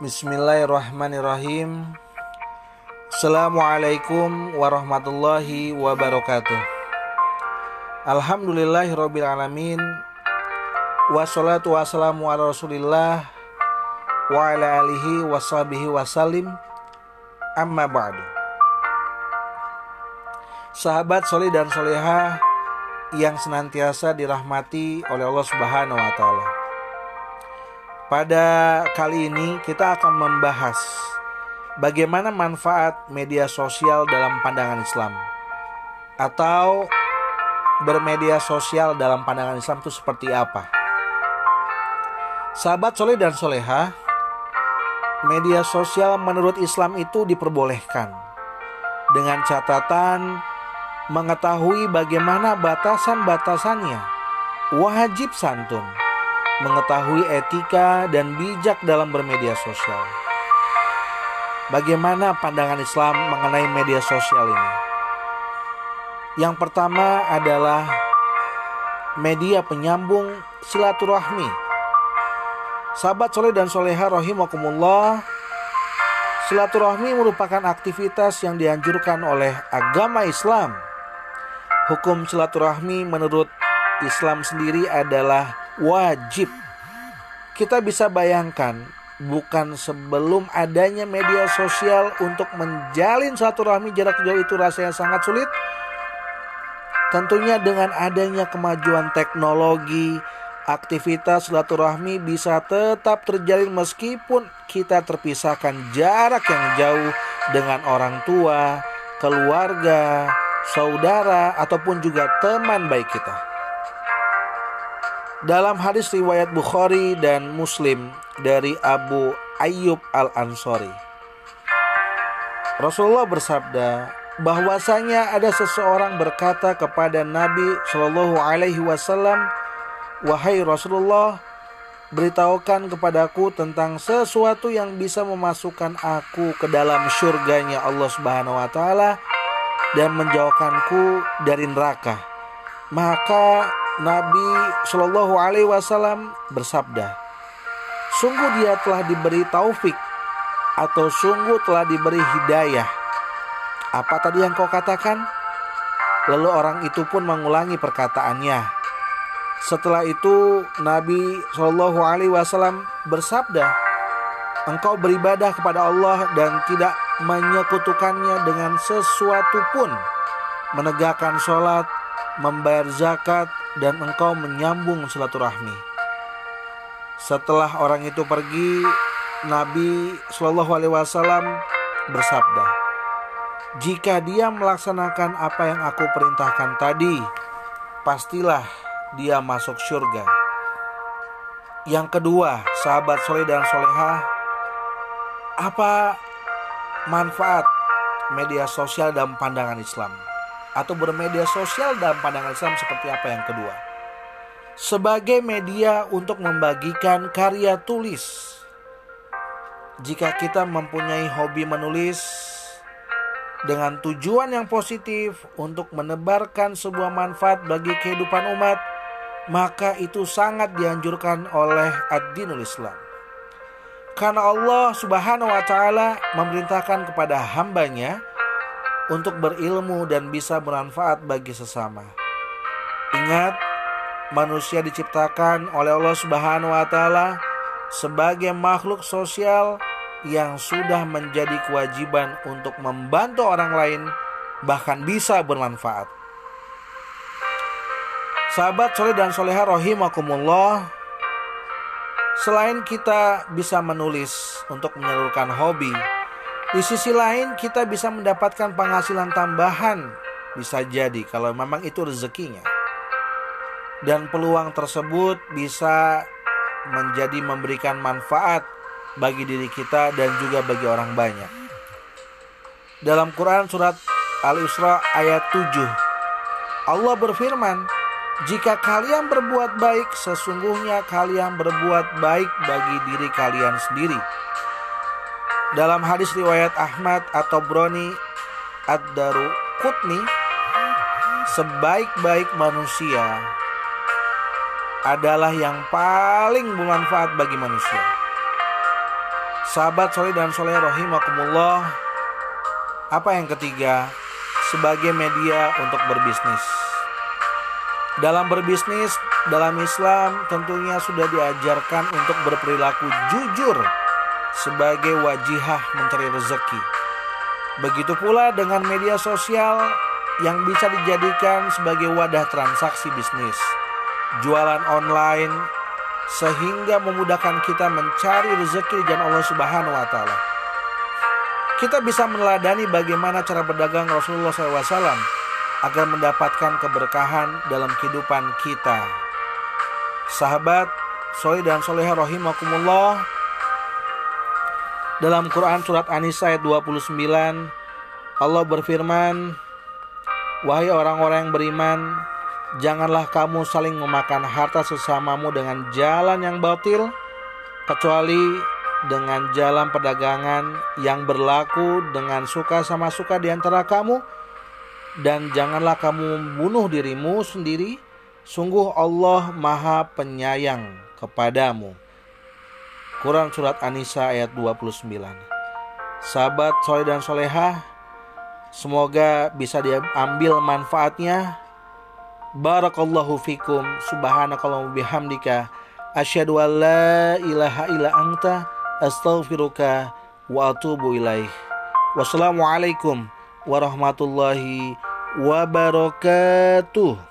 Bismillahirrahmanirrahim. Assalamualaikum warahmatullahi wabarakatuh. Alhamdulillahirrabbilalamin Wassalatu wassalamu ala rasulillah Wa ala alihi washabihi wasalim Amma ba'du. Sahabat soleh dan solehah Yang senantiasa dirahmati oleh Allah subhanahu wa ta'ala Pada kali ini kita akan membahas Bagaimana manfaat media sosial dalam pandangan Islam. Atau bermedia sosial dalam pandangan Islam itu seperti apa? Sahabat soleh dan soleha, media sosial menurut Islam itu diperbolehkan dengan catatan mengetahui bagaimana batasan-batasannya, wajib santun, mengetahui etika dan bijak dalam bermedia sosial. Bagaimana pandangan Islam mengenai media sosial ini? Yang pertama adalah media penyambung silaturahmi Sahabat soleh dan soleha rahimakumullah Silaturahmi merupakan aktivitas yang dianjurkan oleh agama Islam Hukum silaturahmi menurut Islam sendiri adalah wajib Kita bisa bayangkan bukan sebelum adanya media sosial untuk menjalin silaturahmi jarak jauh itu rasanya sangat sulit Tentunya dengan adanya kemajuan teknologi, aktivitas silaturahmi bisa tetap terjalin meskipun kita terpisahkan jarak yang jauh dengan orang tua, keluarga, saudara, ataupun juga teman baik kita. Dalam hadis riwayat Bukhari dan Muslim dari Abu Ayyub Al-Ansori, Rasulullah bersabda bahwasanya ada seseorang berkata kepada Nabi Shallallahu Alaihi Wasallam, Wahai Rasulullah, beritahukan kepadaku tentang sesuatu yang bisa memasukkan aku ke dalam surganya Allah Subhanahu wa taala dan menjauhkanku dari neraka. Maka Nabi Shallallahu alaihi wasallam bersabda, "Sungguh dia telah diberi taufik atau sungguh telah diberi hidayah." Apa tadi yang kau katakan? Lalu orang itu pun mengulangi perkataannya. Setelah itu Nabi Shallallahu Alaihi Wasallam bersabda, engkau beribadah kepada Allah dan tidak menyekutukannya dengan sesuatu pun, menegakkan sholat, membayar zakat, dan engkau menyambung silaturahmi. Setelah orang itu pergi, Nabi Shallallahu Alaihi Wasallam bersabda, jika dia melaksanakan apa yang aku perintahkan tadi, pastilah dia masuk surga. Yang kedua, sahabat soleh dan soleha, apa manfaat media sosial dalam pandangan Islam? Atau bermedia sosial dalam pandangan Islam seperti apa yang kedua? Sebagai media untuk membagikan karya tulis. Jika kita mempunyai hobi menulis, dengan tujuan yang positif untuk menebarkan sebuah manfaat bagi kehidupan umat, maka itu sangat dianjurkan oleh ad-dinul Islam. Karena Allah Subhanahu wa taala memerintahkan kepada hambanya untuk berilmu dan bisa bermanfaat bagi sesama. Ingat, manusia diciptakan oleh Allah Subhanahu wa taala sebagai makhluk sosial yang sudah menjadi kewajiban untuk membantu orang lain bahkan bisa bermanfaat. Sahabat soleh dan soleha rohimakumullah Selain kita bisa menulis untuk menyalurkan hobi Di sisi lain kita bisa mendapatkan penghasilan tambahan. Bisa jadi kalau memang itu rezekinya. Dan peluang tersebut bisa menjadi memberikan manfaat bagi diri kita dan juga bagi orang banyak. Dalam Quran surat Al-Isra ayat 7 Allah berfirman jika kalian berbuat baik, sesungguhnya kalian berbuat baik bagi diri kalian sendiri. Dalam hadis riwayat Ahmad atau Broni Ad-Daru Kutni, sebaik-baik manusia adalah yang paling bermanfaat bagi manusia. Sahabat soleh dan soleh rahimakumullah. Apa yang ketiga? Sebagai media untuk berbisnis. Dalam berbisnis, dalam Islam tentunya sudah diajarkan untuk berperilaku jujur sebagai wajihah mencari rezeki. Begitu pula dengan media sosial yang bisa dijadikan sebagai wadah transaksi bisnis, jualan online, sehingga memudahkan kita mencari rezeki jalan Allah Subhanahu wa taala. Kita bisa meneladani bagaimana cara berdagang Rasulullah SAW agar mendapatkan keberkahan dalam kehidupan kita. Sahabat, soleh dan soleha rahimakumullah. Dalam Quran surat An-Nisa ayat 29, Allah berfirman, Wahai orang-orang yang beriman, Janganlah kamu saling memakan harta sesamamu dengan jalan yang batil, kecuali dengan jalan perdagangan yang berlaku dengan suka sama suka di antara kamu, dan janganlah kamu membunuh dirimu sendiri. Sungguh Allah Maha Penyayang kepadamu. Quran Surat An-Nisa ayat 29 Sahabat soleh dan soleha Semoga bisa diambil manfaatnya. Barakallahu fikum. Subhanakallahu bihamdika. Asyhadu an la ilaha illa anta. Astaghfiruka wa atubu ilaih. Wassalamualaikum warahmatullahi wabarakatuh.